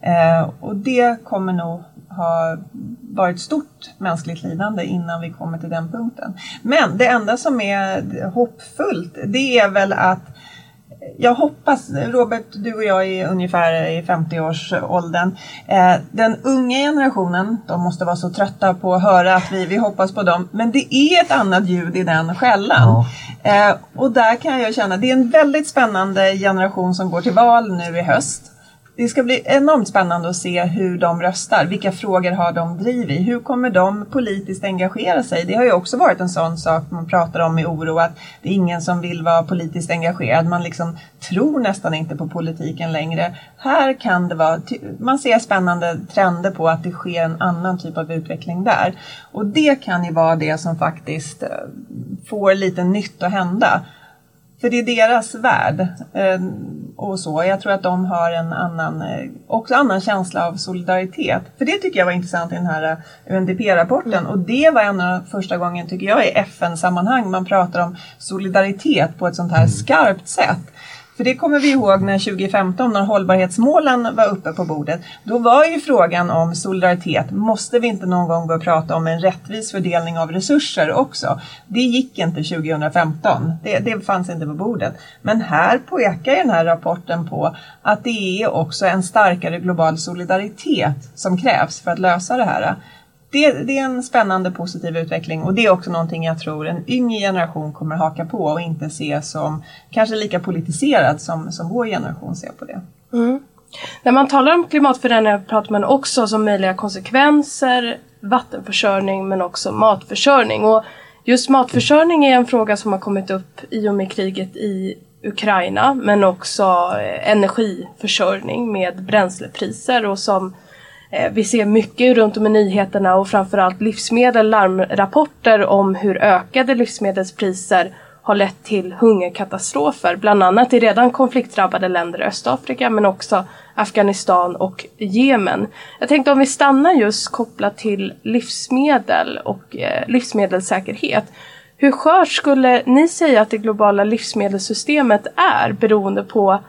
Eh, och det kommer nog ha varit stort mänskligt lidande innan vi kommer till den punkten. Men det enda som är hoppfullt det är väl att jag hoppas, Robert, du och jag är ungefär i 50-årsåldern. Eh, den unga generationen, de måste vara så trötta på att höra att vi, vi hoppas på dem, men det är ett annat ljud i den skällan. Ja. Eh, och där kan jag känna, det är en väldigt spännande generation som går till val nu i höst det ska bli enormt spännande att se hur de röstar. Vilka frågor har de drivit? Hur kommer de politiskt engagera sig? Det har ju också varit en sån sak man pratar om i oro att det är ingen som vill vara politiskt engagerad. Man liksom tror nästan inte på politiken längre. Här kan det vara, man ser spännande trender på att det sker en annan typ av utveckling där. Och det kan ju vara det som faktiskt eh, får lite nytt att hända. För det är deras värld. Eh, och så. Jag tror att de har en annan, eh, också annan känsla av solidaritet. För det tycker jag var intressant i den här eh, UNDP-rapporten. Mm. Och det var en av första gången, tycker jag, i FN-sammanhang man pratar om solidaritet på ett sånt här mm. skarpt sätt. För det kommer vi ihåg när 2015 när hållbarhetsmålen var uppe på bordet. Då var ju frågan om solidaritet, måste vi inte någon gång börja prata om en rättvis fördelning av resurser också? Det gick inte 2015, det, det fanns inte på bordet. Men här pekar den här rapporten på att det är också en starkare global solidaritet som krävs för att lösa det här det, det, är en spännande positiv utveckling och det är också någonting jag tror en yngre generation kommer haka på och inte se som kanske lika politiserad som, som vår generation ser på det. Mm. När man talar om klimatförändringar pratar man också om möjliga konsekvenser, vattenförsörjning men också matförsörjning. Och just matförsörjning är en fråga som har kommit upp i och med kriget i Ukraina men också eh, energiförsörjning med bränslepriser och som Eh, vi ser mycket runt om i nyheterna och framförallt livsmedel, larmrapporter om hur ökade livsmedelspriser har lett till hungerkatastrofer, bland annat i redan konfliktdrabbade länder i Östafrika men också Afghanistan och Jemen. Jag tänkte om vi stannar just kopplat till livsmedel och eh, livsmedelssäkerhet. Hur skört skulle ni säga att det globala livsmedelssystemet är beroende på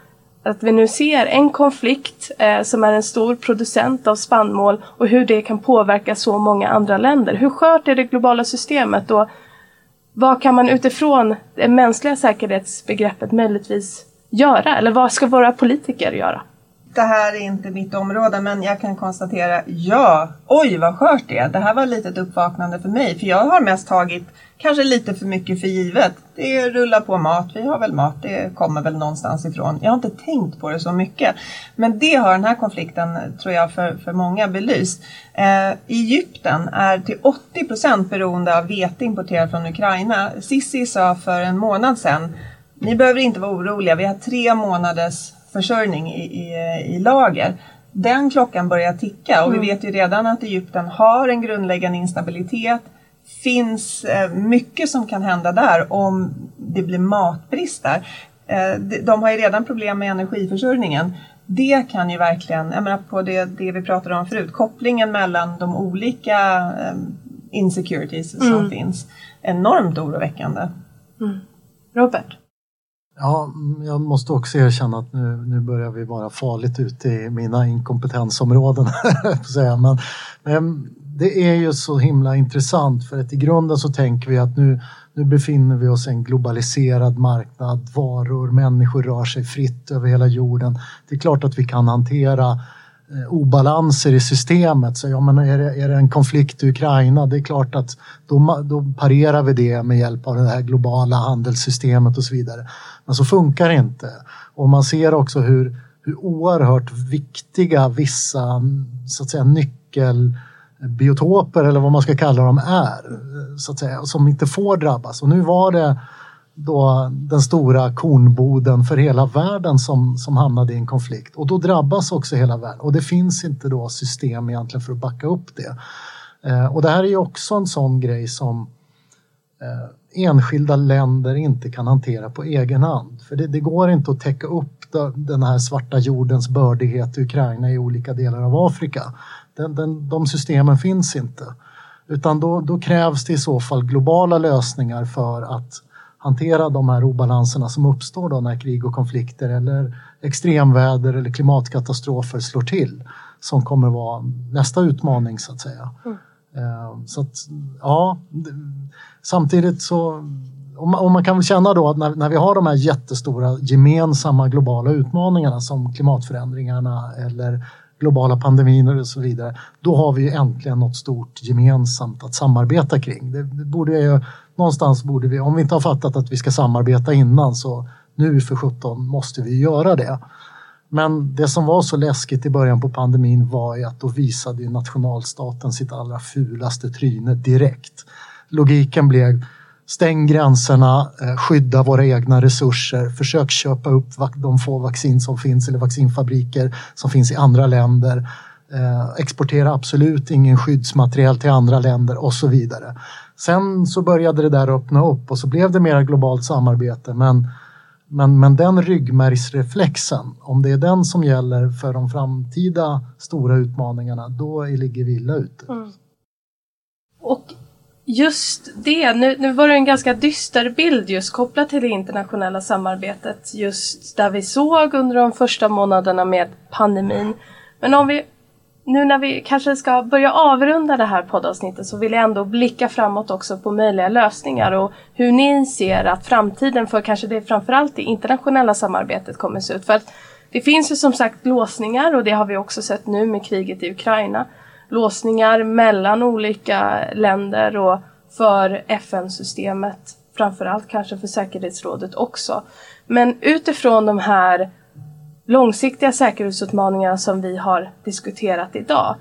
att vi nu ser en konflikt eh, som är en stor producent av spannmål och hur det kan påverka så många andra länder. Hur skört är det globala systemet och vad kan man utifrån det mänskliga säkerhetsbegreppet möjligtvis göra? Eller vad ska våra politiker göra? Det här är inte mitt område men jag kan konstatera, ja, oj vad skört det är. Det här var lite ett uppvaknande för mig för jag har mest tagit kanske lite för mycket för givet. Det rullar på mat, vi har väl mat, det kommer väl någonstans ifrån. Jag har inte tänkt på det så mycket. Men det har den här konflikten, tror jag, för, för många belyst. Eh, Egypten är till 80 procent beroende av vete importerat från Ukraina. Sissi sa för en månad sedan, ni behöver inte vara oroliga, vi har tre månaders försörjning i, i, i lager den klockan börjar ticka och mm. vi vet ju redan att Egypten har en grundläggande instabilitet finns eh, mycket som kan hända där om det blir matbrist där. Eh, de har ju redan problem med energiförsörjningen. Det kan ju verkligen, jag menar på det, det vi pratade om förut, kopplingen mellan de olika eh, insecurities som mm. finns, enormt oroväckande. Mm. Robert? Ja, mm, jag måste också erkänna att nu, nu börjar vi vara farligt ute i mina inkompetensområden. (laughs) men, men det är ju så himla intressant för att i grunden så tänker vi att nu, nu befinner vi oss i en globaliserad marknad. Varor, människor rör sig fritt över hela jorden. Det är klart att vi kan hantera eh, obalanser i systemet. Så ja, men är, det, är det en konflikt i Ukraina, det är klart att då, då parerar vi det med hjälp av det här globala handelssystemet och så vidare. Men så funkar det inte. Och man ser också hur, hur oerhört viktiga vissa så att säga, nyckelbiotoper eller vad man ska kalla dem är, så att säga, som inte får drabbas. Och nu var det då den stora kornboden för hela världen som, som hamnade i en konflikt och då drabbas också hela världen och det finns inte då system egentligen för att backa upp det. Eh, och det här är ju också en sån grej som eh, enskilda länder inte kan hantera på egen hand. För det, det går inte att täcka upp den här svarta jordens bördighet i Ukraina i olika delar av Afrika. Den, den, de systemen finns inte. Utan då, då, krävs det i så fall globala lösningar för att hantera de här obalanserna som uppstår då när krig och konflikter eller extremväder eller klimatkatastrofer slår till. Som kommer vara nästa utmaning så att säga. Mm. Ehm, så att, ja, samtidigt så och man, kan väl känna då att när, när, vi har de här jättestora gemensamma globala utmaningarna som klimatförändringarna eller globala pandemier och så vidare, då har vi äntligen något stort gemensamt att samarbeta kring. Det, det borde ju, någonstans borde vi, om vi inte har fattat att vi ska samarbeta innan så nu för 17 måste vi göra det. Men det som var så läskigt i början på pandemin var ju att då visade nationalstaten sitt allra fulaste tryne direkt. Logiken blev stäng gränserna, eh, skydda våra egna resurser, försök köpa upp de få vaccin som finns eller vaccinfabriker som finns i andra länder. Eh, exportera absolut ingen skyddsmaterial till andra länder och så vidare. Sen så började det där öppna upp och så blev det mer globalt samarbete men men, men den ryggmärgsreflexen, om det är den som gäller för de framtida stora utmaningarna, då ligger vi illa ute. Mm. Och just det, nu, nu var det en ganska dyster bild just kopplat till det internationella samarbetet, just där vi såg under de första månaderna med pandemin. Men om vi nu när vi kanske ska börja avrunda det här poddavsnittet så vill jag ändå blicka framåt också på möjliga lösningar och hur ni ser att framtiden för kanske det framförallt det internationella samarbetet kommer se ut. För att det finns ju som sagt låsningar och det har vi också sett nu med kriget i Ukraina. Låsningar mellan olika länder och för FN-systemet, framförallt kanske för säkerhetsrådet också. Men utifrån de här långsiktiga säkerhetsutmaningar som vi har diskuterat idag.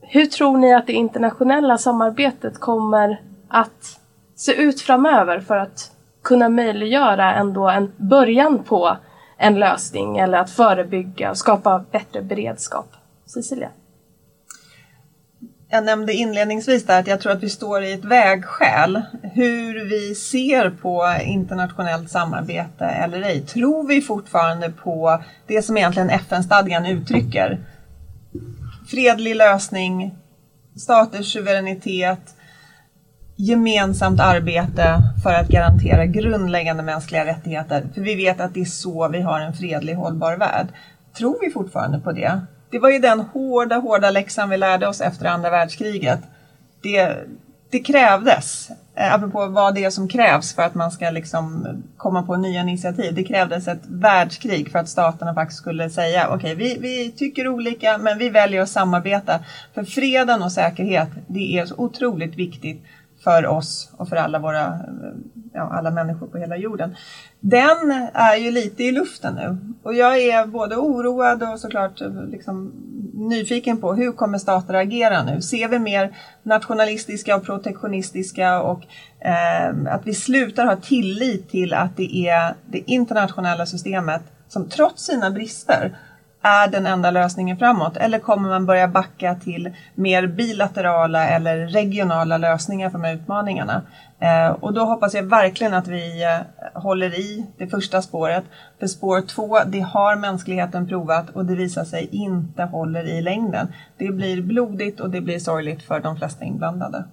Hur tror ni att det internationella samarbetet kommer att se ut framöver för att kunna möjliggöra ändå en början på en lösning eller att förebygga och skapa bättre beredskap? Cecilia? Jag nämnde inledningsvis där att jag tror att vi står i ett vägskäl. Hur vi ser på internationellt samarbete eller ej. Tror vi fortfarande på det som egentligen FN-stadgan uttrycker? Fredlig lösning, staters suveränitet, gemensamt arbete för att garantera grundläggande mänskliga rättigheter. För vi vet att det är så vi har en fredlig hållbar värld. Tror vi fortfarande på det? Det var ju den hårda, hårda läxan vi lärde oss efter andra världskriget. Det, det krävdes, eh, apropå vad det är som krävs för att man ska liksom komma på nya initiativ. Det krävdes ett världskrig för att staterna faktiskt skulle säga okej, okay, vi, vi tycker olika men vi väljer att samarbeta. För freden och säkerhet, det är så otroligt viktigt för oss och för alla våra eh, ja, alla människor på hela jorden. Den är ju lite i luften nu och jag är både oroad och såklart liksom nyfiken på hur kommer stater agera nu? Ser vi mer nationalistiska och protektionistiska och eh, att vi slutar ha tillit till att det är det internationella systemet som trots sina brister är den enda lösningen framåt? Eller kommer man börja backa till mer bilaterala eller regionala lösningar för de här utmaningarna? Eh, och då hoppas jag verkligen att vi eh, håller i det första spåret. För spår två, det har mänskligheten provat och det visar sig inte håller i längden. Det blir blodigt och det blir sorgligt för de flesta inblandade.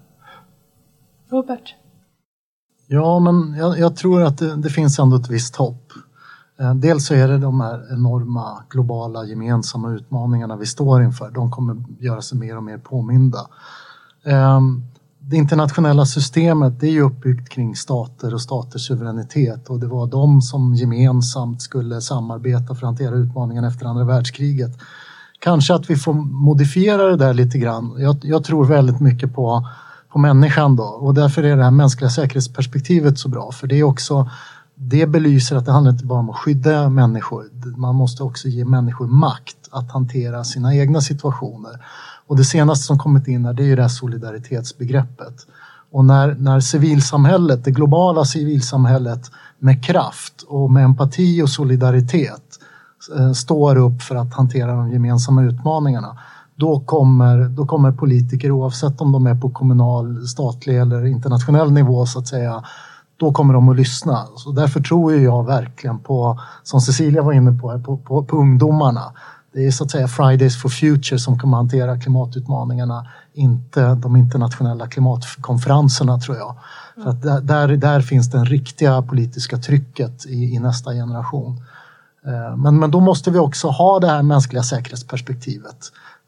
Robert? Ja, men jag, jag tror att det, det, finns ändå ett visst hopp. Eh, dels så är det de här enorma globala gemensamma utmaningarna vi står inför. De kommer göra sig mer och mer påminda. Eh, det internationella systemet det är ju uppbyggt kring stater och staters suveränitet och det var de som gemensamt skulle samarbeta för att hantera utmaningen efter andra världskriget. Kanske att vi får modifiera det där lite grann. Jag, jag tror väldigt mycket på, på människan då och därför är det här mänskliga säkerhetsperspektivet så bra för det är också det belyser att det handlar inte bara om att skydda människor. Man måste också ge människor makt att hantera sina egna situationer. Och det senaste som kommit in här, det är ju det här solidaritetsbegreppet. Och när, när civilsamhället, det globala civilsamhället med kraft och med empati och solidaritet eh, står upp för att hantera de gemensamma utmaningarna, då kommer, då kommer politiker, oavsett om de är på kommunal, statlig eller internationell nivå så att säga, då kommer de att lyssna. Så därför tror jag verkligen på, som Cecilia var inne på, på, på, på ungdomarna. Det är så att säga Fridays for Future som kommer hantera klimatutmaningarna, inte de internationella klimatkonferenserna tror jag. För att där, där finns det riktiga politiska trycket i, i nästa generation. Eh, men, men då måste vi också ha det här mänskliga säkerhetsperspektivet.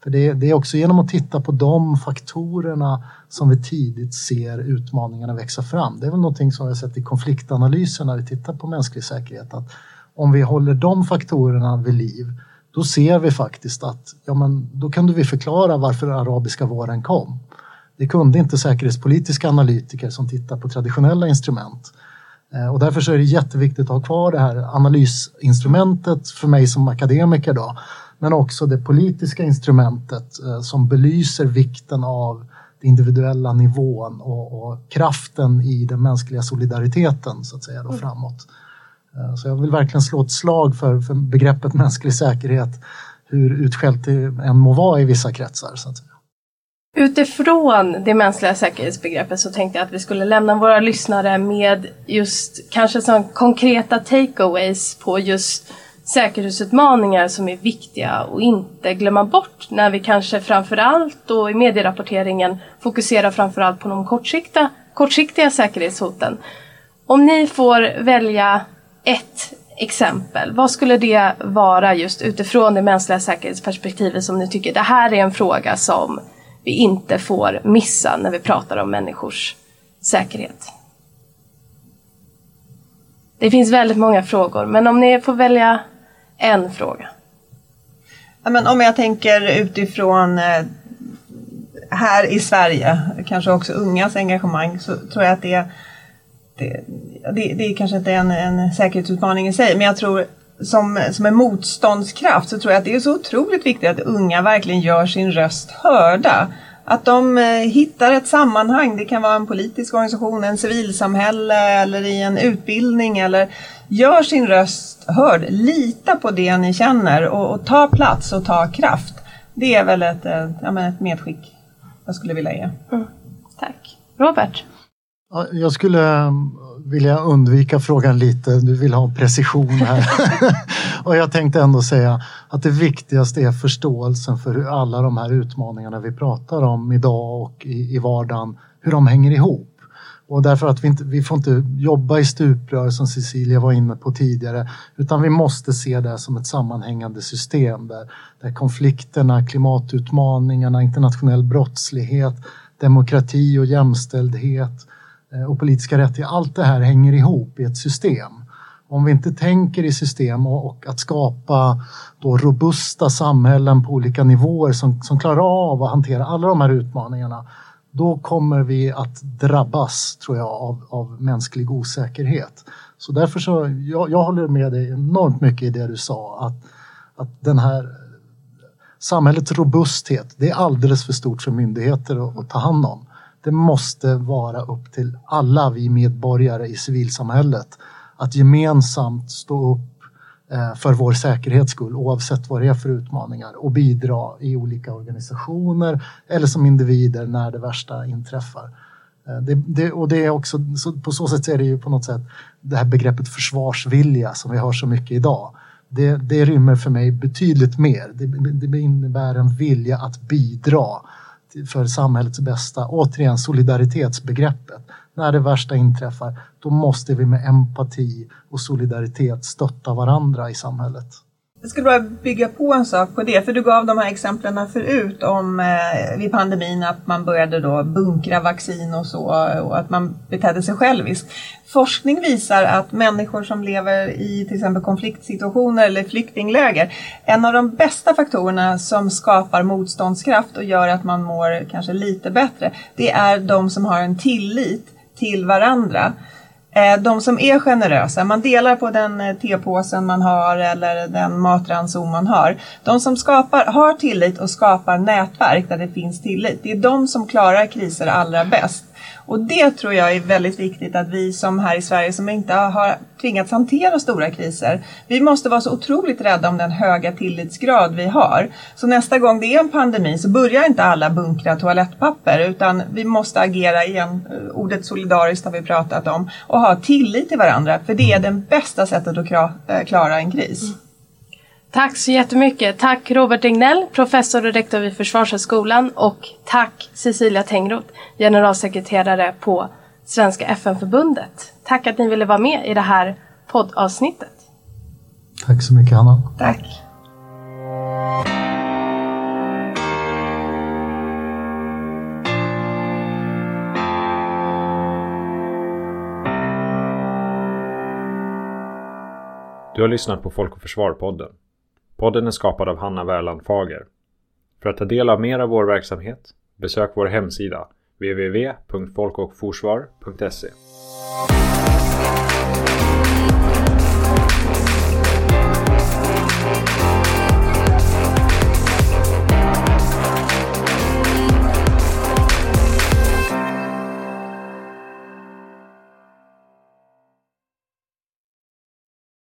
För det, det, är också genom att titta på de faktorerna som vi tidigt ser utmaningarna växa fram. Det är väl någonting som vi har sett i konfliktanalyser när vi tittar på mänsklig säkerhet. Att om vi håller de faktorerna vid liv då ser vi faktiskt att ja, men då kan vi förklara varför arabiska våren kom. Det kunde inte säkerhetspolitiska analytiker som tittar på traditionella instrument. Eh, och därför så är det jätteviktigt att ha kvar det här analysinstrumentet för mig som akademiker då, men också det politiska instrumentet eh, som belyser vikten av individuella nivån och, och, kraften i den mänskliga solidariteten så att säga då, mm. framåt. Eh, så jag vill verkligen slå ett slag för, för begreppet mänsklig säkerhet, hur utskällt det än må vara i vissa kretsar. Så att säga. Utifrån det mänskliga säkerhetsbegreppet så tänkte jag att vi skulle lämna våra lyssnare med just kanske som konkreta takeaways på just säkerhetsutmaningar som är viktiga och inte glömma bort när vi kanske framförallt då i medierapporteringen fokuserar framförallt på de kortsiktiga, kortsiktiga säkerhetshoten. Om ni får välja ett exempel, vad skulle det vara just utifrån det mänskliga säkerhetsperspektivet som ni tycker det här är en fråga som vi inte får missa när vi pratar om människors säkerhet? Det finns väldigt många frågor, men om ni får välja en fråga. Ja, men om jag tänker utifrån eh, här i Sverige, kanske också ungas engagemang, så tror jag att det, det, det, det kanske inte en, en säkerhetsutmaning i sig, men jag tror som, som en motståndskraft så tror jag att det är så otroligt viktigt att unga verkligen gör sin röst hörda. Att de eh, hittar ett sammanhang, det kan vara en politisk organisation, en civilsamhälle eller i en utbildning eller gör sin röst hörd. Lita på det ni känner och, och ta plats och ta kraft. Det är väl ett, ett, ja, ett medskick jag skulle vilja ge. Mm. Tack. Robert? Jag skulle vill jag undvika frågan lite. Du vill ha precision här. (laughs) och jag tänkte ändå säga att det viktigaste är förståelsen för hur alla de här utmaningarna vi pratar om idag och i, i vardagen, hur de hänger ihop. Och därför att vi, inte, vi får inte jobba i stuprör som Cecilia var inne på tidigare, utan vi måste se det som ett sammanhängande system där, där konflikterna, klimatutmaningarna, internationell brottslighet, demokrati och jämställdhet Eh, Eh, och politiska rättigheter, allt det här hänger ihop i ett system. Om vi inte tänker i system och, att skapa då robusta samhällen på olika nivåer som, som klarar av att hantera alla de här utmaningarna, då kommer vi att drabbas, tror jag, av, av mänsklig osäkerhet. Så därför så, jag, jag håller med dig enormt mycket i det du sa, att, att den här samhällets robusthet, det är alldeles för stort för myndigheter att, att ta hand om det måste vara upp till alla vi medborgare i civilsamhället att gemensamt stå upp eh, för vår säkerhets skull oavsett vad det är för utmaningar och bidra i olika organisationer eller som individer när det värsta inträffar. Eh, det, det, och det är också, på så sätt är det ju på något sätt det här begreppet försvarsvilja som vi har så mycket idag. Det, det rymmer för mig betydligt mer. Det, det innebär en vilja att bidra för samhällets bästa. Återigen solidaritetsbegreppet. När det värsta inträffar, då måste vi med empati och solidaritet stötta varandra i samhället. Jag skulle bara bygga på en sak på det, för du gav de här exemplen förut om eh, vid pandemin att man började då bunkra vaccin och så och att man betedde sig själviskt. Forskning visar att människor som lever i till exempel konfliktsituationer eller flyktingläger, en av de bästa faktorerna som skapar motståndskraft och gör att man mår kanske lite bättre, det är de som har en tillit till varandra. Eh, de som är generösa, man delar på den eh, tepåsen man har eller den matranson man har. De som skapar, har tillit och skapar nätverk där det finns tillit, det är de som klarar kriser allra bäst. Och det tror jag är väldigt viktigt att vi som här i Sverige som inte har tvingats hantera stora kriser, vi måste vara så otroligt rädda om den höga tillitsgrad vi har. Så nästa gång det är en pandemi så börjar inte alla bunkra toalettpapper utan vi måste agera igen, ordet solidariskt har vi pratat om, och ha tillit till varandra för det är det bästa sättet att eh, klara en kris. Tack så jättemycket. Tack Robert Egnell, professor och rektor vid Försvarshögskolan och tack Cecilia Tengroth, generalsekreterare på Svenska FN-förbundet. Tack att ni ville vara med i det här poddavsnittet. Tack så mycket Hanna. Tack. Du har lyssnat på Folk och Försvar-podden. Podden är skapad av Hanna Wärland Fager. För att ta del av mer av vår verksamhet, besök vår hemsida www.folkochforsvar.se